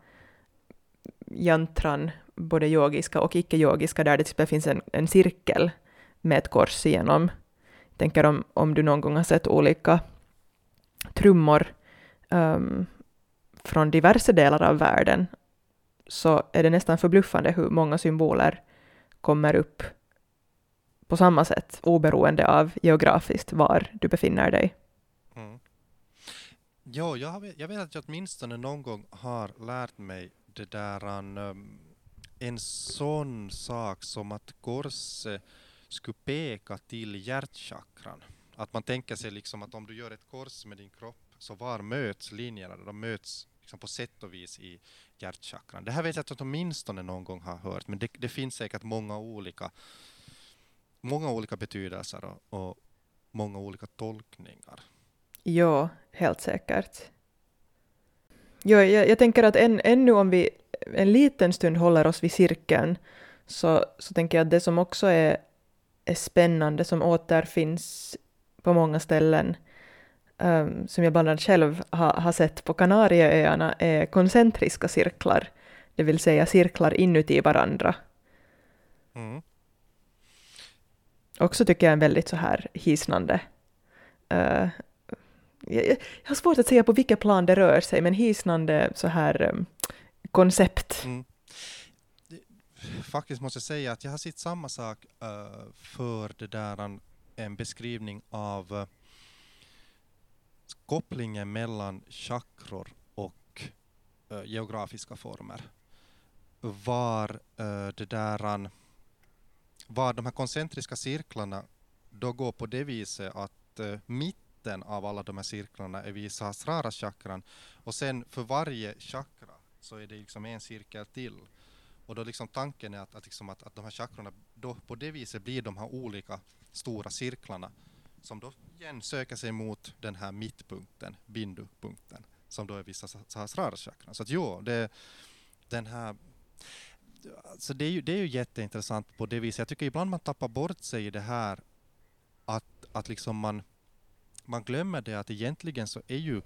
jantran, både yogiska och icke-yogiska, där det finns en, en cirkel med ett kors igenom. Jag tänker om, om du någon gång har sett olika trummor um, från diverse delar av världen, så är det nästan förbluffande hur många symboler kommer upp på samma sätt, oberoende av geografiskt var du befinner dig. Mm. Ja, jag, har, jag vet att jag åtminstone någon gång har lärt mig det där um, en sån sak som att korset skulle peka till hjärtchakran. Att man tänker sig liksom att om du gör ett kors med din kropp så var möts linjerna? De möts liksom på sätt och vis i hjärtchakran. Det här vet jag att jag åtminstone någon gång har hört, men det, det finns säkert många olika, många olika betydelser och, och många olika tolkningar. Ja, helt säkert. Ja, jag, jag tänker att än, ännu om vi en liten stund håller oss vid cirkeln så, så tänker jag att det som också är, är spännande, som återfinns på många ställen, um, som jag bland annat själv ha, har sett på Kanarieöarna, är koncentriska cirklar, det vill säga cirklar inuti varandra. Mm. Också tycker jag är en väldigt så här hisnande uh, jag, jag har svårt att säga på vilket plan det rör sig, men hisnande så här um, koncept. Mm. Faktiskt måste jag säga att jag har sett samma sak uh, för det där en beskrivning av uh, kopplingen mellan chakror och uh, geografiska former. Var uh, det där var de här koncentriska cirklarna då går på det viset att uh, mitten av alla de här cirklarna är vid Sahasrara chakran och sen för varje chakra så är det liksom en cirkel till. Och då liksom tanken är att, att, liksom att, att de här chakrorna, då på det viset blir de här olika stora cirklarna som då igen söker sig mot den här mittpunkten, bindupunkten, som då är vissa Sahasrara chakran. Så att jo, det, den här Alltså det är, ju, det är ju jätteintressant på det viset. Jag tycker ibland man tappar bort sig i det här att, att liksom man man glömmer det att egentligen så är ju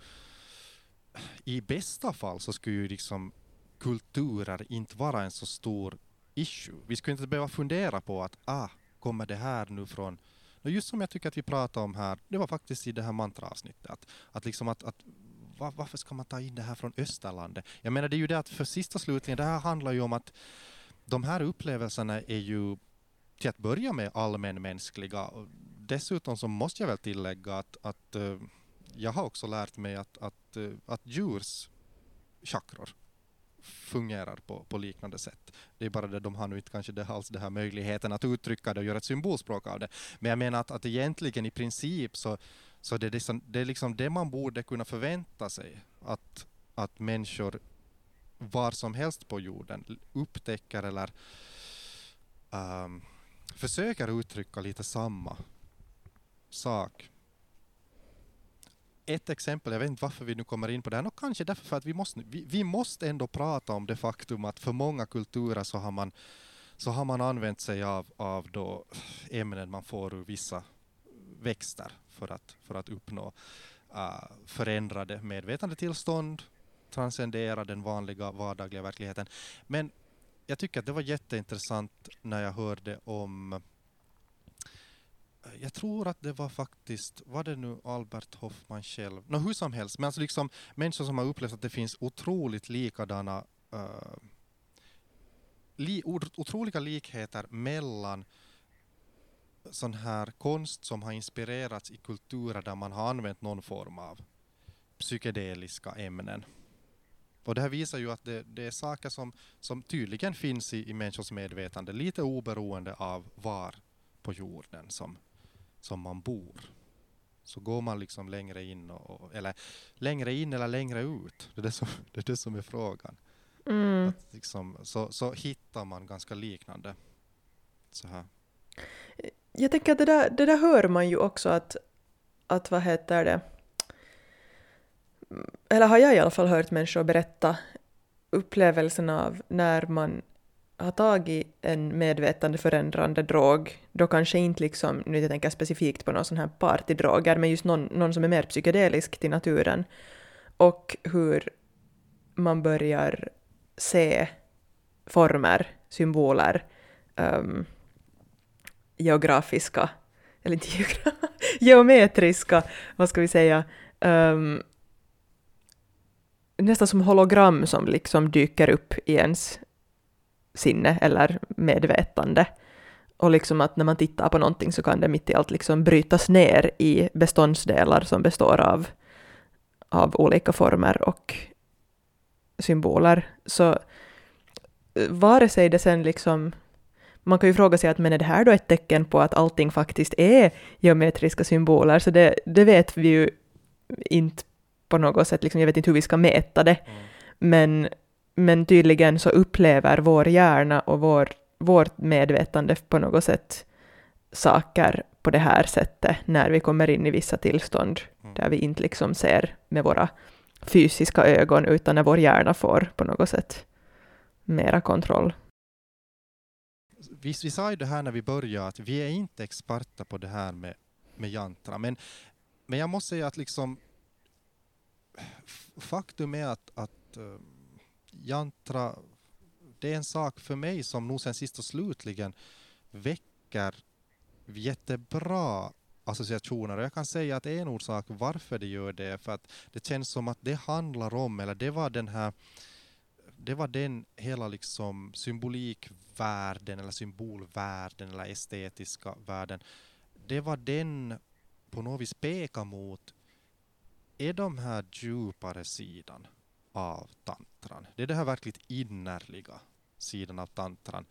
i bästa fall så skulle ju liksom kulturer inte vara en så stor issue. Vi skulle inte behöva fundera på att ah, kommer det här nu från och just som jag tycker att vi pratade om här, det var faktiskt i det här mantraavsnittet, att, att liksom att, att var, varför ska man ta in det här från Österlandet? Jag menar det är ju det att för sista slutligen, det här handlar ju om att de här upplevelserna är ju till att börja med allmänmänskliga dessutom så måste jag väl tillägga att, att eh, jag har också lärt mig att, att, eh, att djurs chakror fungerar på, på liknande sätt. Det är bara det, de har nu inte kanske det, alls den här möjligheten att uttrycka det och göra ett symbolspråk av det. Men jag menar att, att egentligen i princip så, så det, är liksom, det är liksom det man borde kunna förvänta sig, att, att människor var som helst på jorden upptäcker eller um, försöker uttrycka lite samma sak. Ett exempel, jag vet inte varför vi nu kommer in på det här, och kanske därför för att vi måste, vi, vi måste ändå prata om det faktum att för många kulturer så har man, så har man använt sig av, av då ämnen man får ur vissa växter för att, för att uppnå uh, förändrade medvetandetillstånd, transcendera den vanliga vardagliga verkligheten. Men jag tycker att det var jätteintressant när jag hörde om Eh, jag tror att det var faktiskt, var det nu Albert Hoffman själv? Nå, hur som helst, men alltså liksom människor som har upplevt att det finns otroligt likadana uh, li, otroliga likheter mellan sån här konst som har inspirerats i kulturer där man har använt någon form av psykedeliska ämnen. Och det här visar ju att det, det är saker som, som tydligen finns i, i människors medvetande, lite oberoende av var på jorden som, som man bor. Så går man liksom längre in, och, eller längre in eller längre ut, det är det som, det är, det som är frågan. Mm. Liksom, så, så hittar man ganska liknande så här. Jag tänker att det där, det där hör man ju också att, att vad heter det, eller har jag i alla fall hört människor berätta upplevelsen av när man har tagit en medvetandeförändrande drog, då kanske inte liksom, nu jag tänker specifikt på någon sån här partydroger, men just någon, någon som är mer psykedelisk till naturen, och hur man börjar se former, symboler, um, geografiska, eller inte geometriska, vad ska vi säga, um, nästan som hologram som liksom dyker upp i ens sinne eller medvetande. Och liksom att när man tittar på någonting så kan det mitt i allt liksom brytas ner i beståndsdelar som består av, av olika former och symboler. Så vare sig det sen liksom man kan ju fråga sig att men är det här då ett tecken på att allting faktiskt är geometriska symboler? Så det, det vet vi ju inte på något sätt, liksom, jag vet inte hur vi ska mäta det, mm. men, men tydligen så upplever vår hjärna och vår, vårt medvetande på något sätt saker på det här sättet när vi kommer in i vissa tillstånd mm. där vi inte liksom ser med våra fysiska ögon utan när vår hjärna får på något sätt mera kontroll. Vi, vi sa ju det här när vi började att vi är inte experter på det här med, med jantra, men, men jag måste säga att liksom faktum är att, att uh, jantra, det är en sak för mig som nog sen sist och slutligen väcker jättebra associationer. Och jag kan säga att en orsak varför det gör det är för att det känns som att det handlar om, eller det var den här det var den hela liksom symbolikvärlden eller symbolvärlden eller estetiska världen. Det var den på något vis pekar mot är de här djupare sidan av tantran. Det är det här verkligt innerliga sidan av tantran.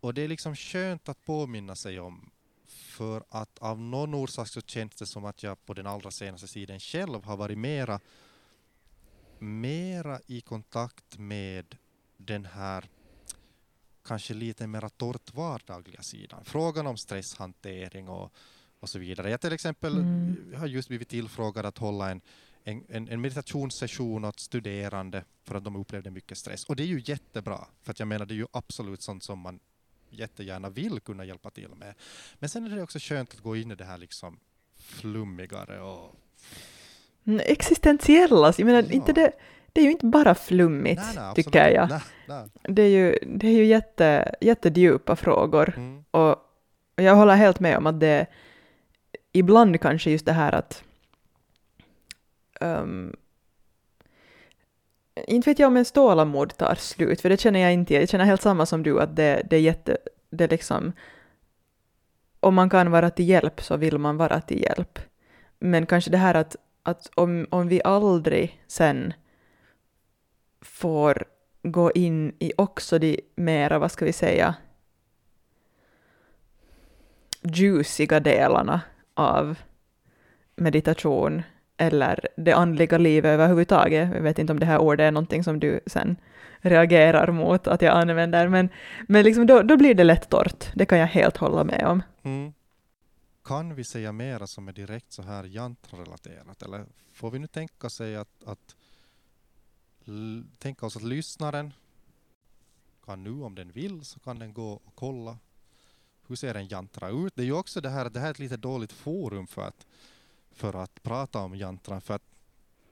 Och det är liksom skönt att påminna sig om för att av någon orsak så känns det som att jag på den allra senaste tiden själv har varit mera, mera i kontakt med den här kanske lite mera torrt vardagliga sidan. Frågan om stresshantering och och så vidare. Jag till exempel mm. har just blivit tillfrågad att hålla en, en, en, meditationssession åt studerande för att de upplevde mycket stress. Och det är ju jättebra, för att jag menar det är ju absolut sånt som man jättegärna vill kunna hjälpa till med. Men sen är det också skönt att gå in i det här liksom flummigare och... Mm, existentiella, jag menar ja. inte det, det är ju inte bara flummigt, nej, nej, tycker jag. Nej, det är ju, det är ju jätte, jättedjupa frågor. Mm. Och jag håller helt med om att det, ibland kanske just det här att um, inte vet jag om ens tålamod tar slut, för det känner jag inte. Jag känner helt samma som du, att det, det är jätte... Det är liksom... Om man kan vara till hjälp så vill man vara till hjälp. Men kanske det här att, att om, om vi aldrig sen får gå in i också de mera, vad ska vi säga, juiciga delarna av meditation eller det andliga livet överhuvudtaget. Jag vet inte om det här ordet är någonting som du sen reagerar mot att jag använder, men, men liksom då, då blir det lätt torrt. Det kan jag helt hålla med om. Mm. Kan vi säga mera som är direkt så här jantrelaterat, eller får vi nu tänka sig att, att tänka oss att lyssnaren kan nu om den vill så kan den gå och kolla hur ser en jantra ut? Det är ju också det här, det här är ett lite dåligt forum för att, för att prata om jantran, för att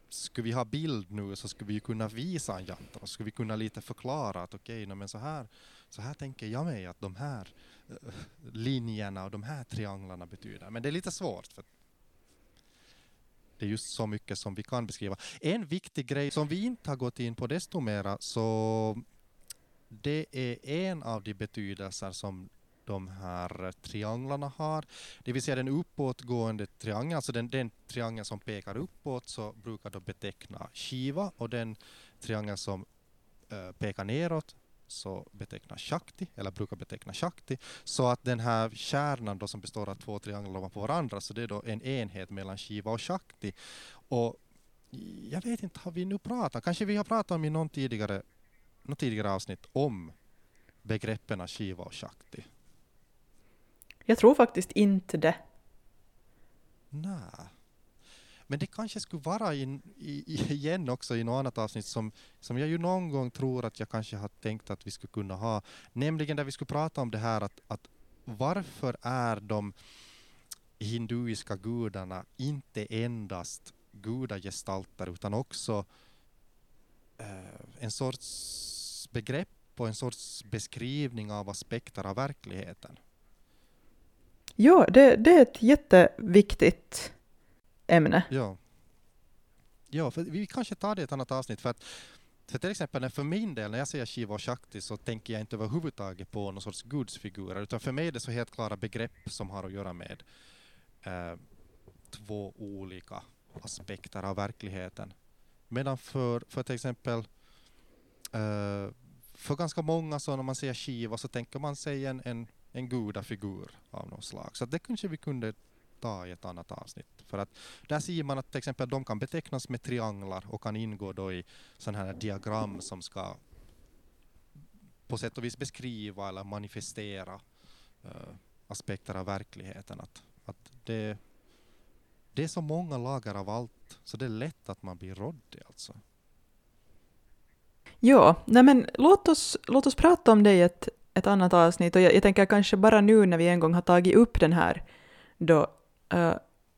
skulle vi ha bild nu så skulle vi kunna visa en jantra, skulle vi kunna lite förklara att okej, okay, men så här, så här tänker jag mig att de här eh, linjerna och de här trianglarna betyder. Men det är lite svårt för det är just så mycket som vi kan beskriva. En viktig grej som vi inte har gått in på desto mera, så det är en av de betydelser som de här trianglarna har. Det vill säga den uppåtgående triangeln, alltså den, den triangel som pekar uppåt så brukar de beteckna Shiva och den triangel som äh, pekar neråt så betecknas Shakti, eller brukar beteckna Shakti. Så att den här kärnan då som består av två trianglar ovanpå varandra, så det är då en enhet mellan Shiva och Shakti. Och jag vet inte, har vi nu pratat, kanske vi har pratat om i någon tidigare, någon tidigare avsnitt om begreppen Shiva och Shakti. Jag tror faktiskt inte det. Nej. Men det kanske skulle vara in, i, igen också i något annat avsnitt som, som jag ju någon gång tror att jag kanske har tänkt att vi skulle kunna ha. Nämligen där vi skulle prata om det här att, att varför är de hinduiska gudarna inte endast gudagestalter utan också eh, en sorts begrepp och en sorts beskrivning av aspekter av verkligheten. Ja, det, det är ett jätteviktigt ämne. Ja. Ja, för vi kanske tar det i ett annat avsnitt för att för till exempel för min del, när jag säger Shiva och Shakti så tänker jag inte överhuvudtaget på någon sorts gudsfigurer, utan för mig är det så helt klara begrepp som har att göra med eh, två olika aspekter av verkligheten. Medan för, för till exempel eh, för ganska många så när man säger Shiva så tänker man sig en, en, en gudafigur av något slag. Så det kanske vi kunde ta i ett annat avsnitt. För att där ser man att till exempel de kan betecknas med trianglar och kan ingå då i sådana här diagram som ska på sätt och vis beskriva eller manifestera uh, aspekter av verkligheten. Att, att det, det är så många lager av allt så det är lätt att man blir råddig alltså. Ja, nej men låt oss, låt oss prata om det i ett, ett annat avsnitt och jag, jag tänker kanske bara nu när vi en gång har tagit upp den här då uh,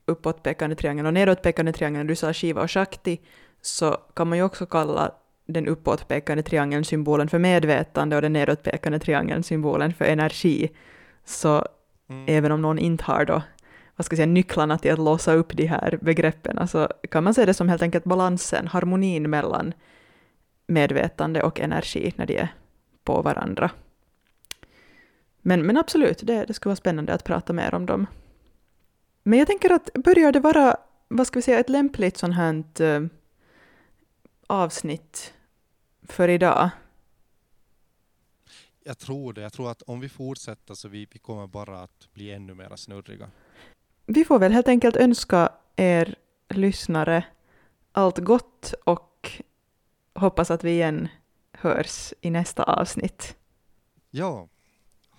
uppåtpekande triangeln och nedåtpekande triangeln, du sa Shiva och Shakti, så kan man ju också kalla den uppåtpekande triangeln symbolen för medvetande och den nedåtpekande triangeln symbolen för energi. Så mm. även om någon inte har då, vad ska jag säga, nycklarna till att låsa upp de här begreppen, så kan man se det som helt enkelt balansen, harmonin mellan medvetande och energi när de är på varandra. Men, men absolut, det, det skulle vara spännande att prata mer om dem. Men jag tänker att börjar det vara, vad ska vi säga, ett lämpligt sånt här uh, avsnitt för idag? Jag tror det. Jag tror att om vi fortsätter så vi, vi kommer bara att bli ännu mer snurriga. Vi får väl helt enkelt önska er lyssnare allt gott och hoppas att vi igen hörs i nästa avsnitt. Ja,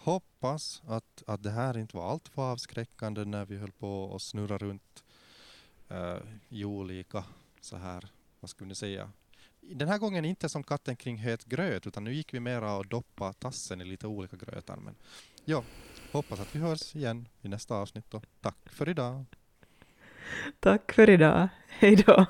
hoppas att, att det här inte var allt för avskräckande när vi höll på att snurra runt uh, i olika så här, vad skulle ni säga, den här gången inte som katten kring het gröt, utan nu gick vi mera och doppa tassen i lite olika grötar. Men ja, hoppas att vi hörs igen i nästa avsnitt och tack för idag. Tack för idag. Hej då.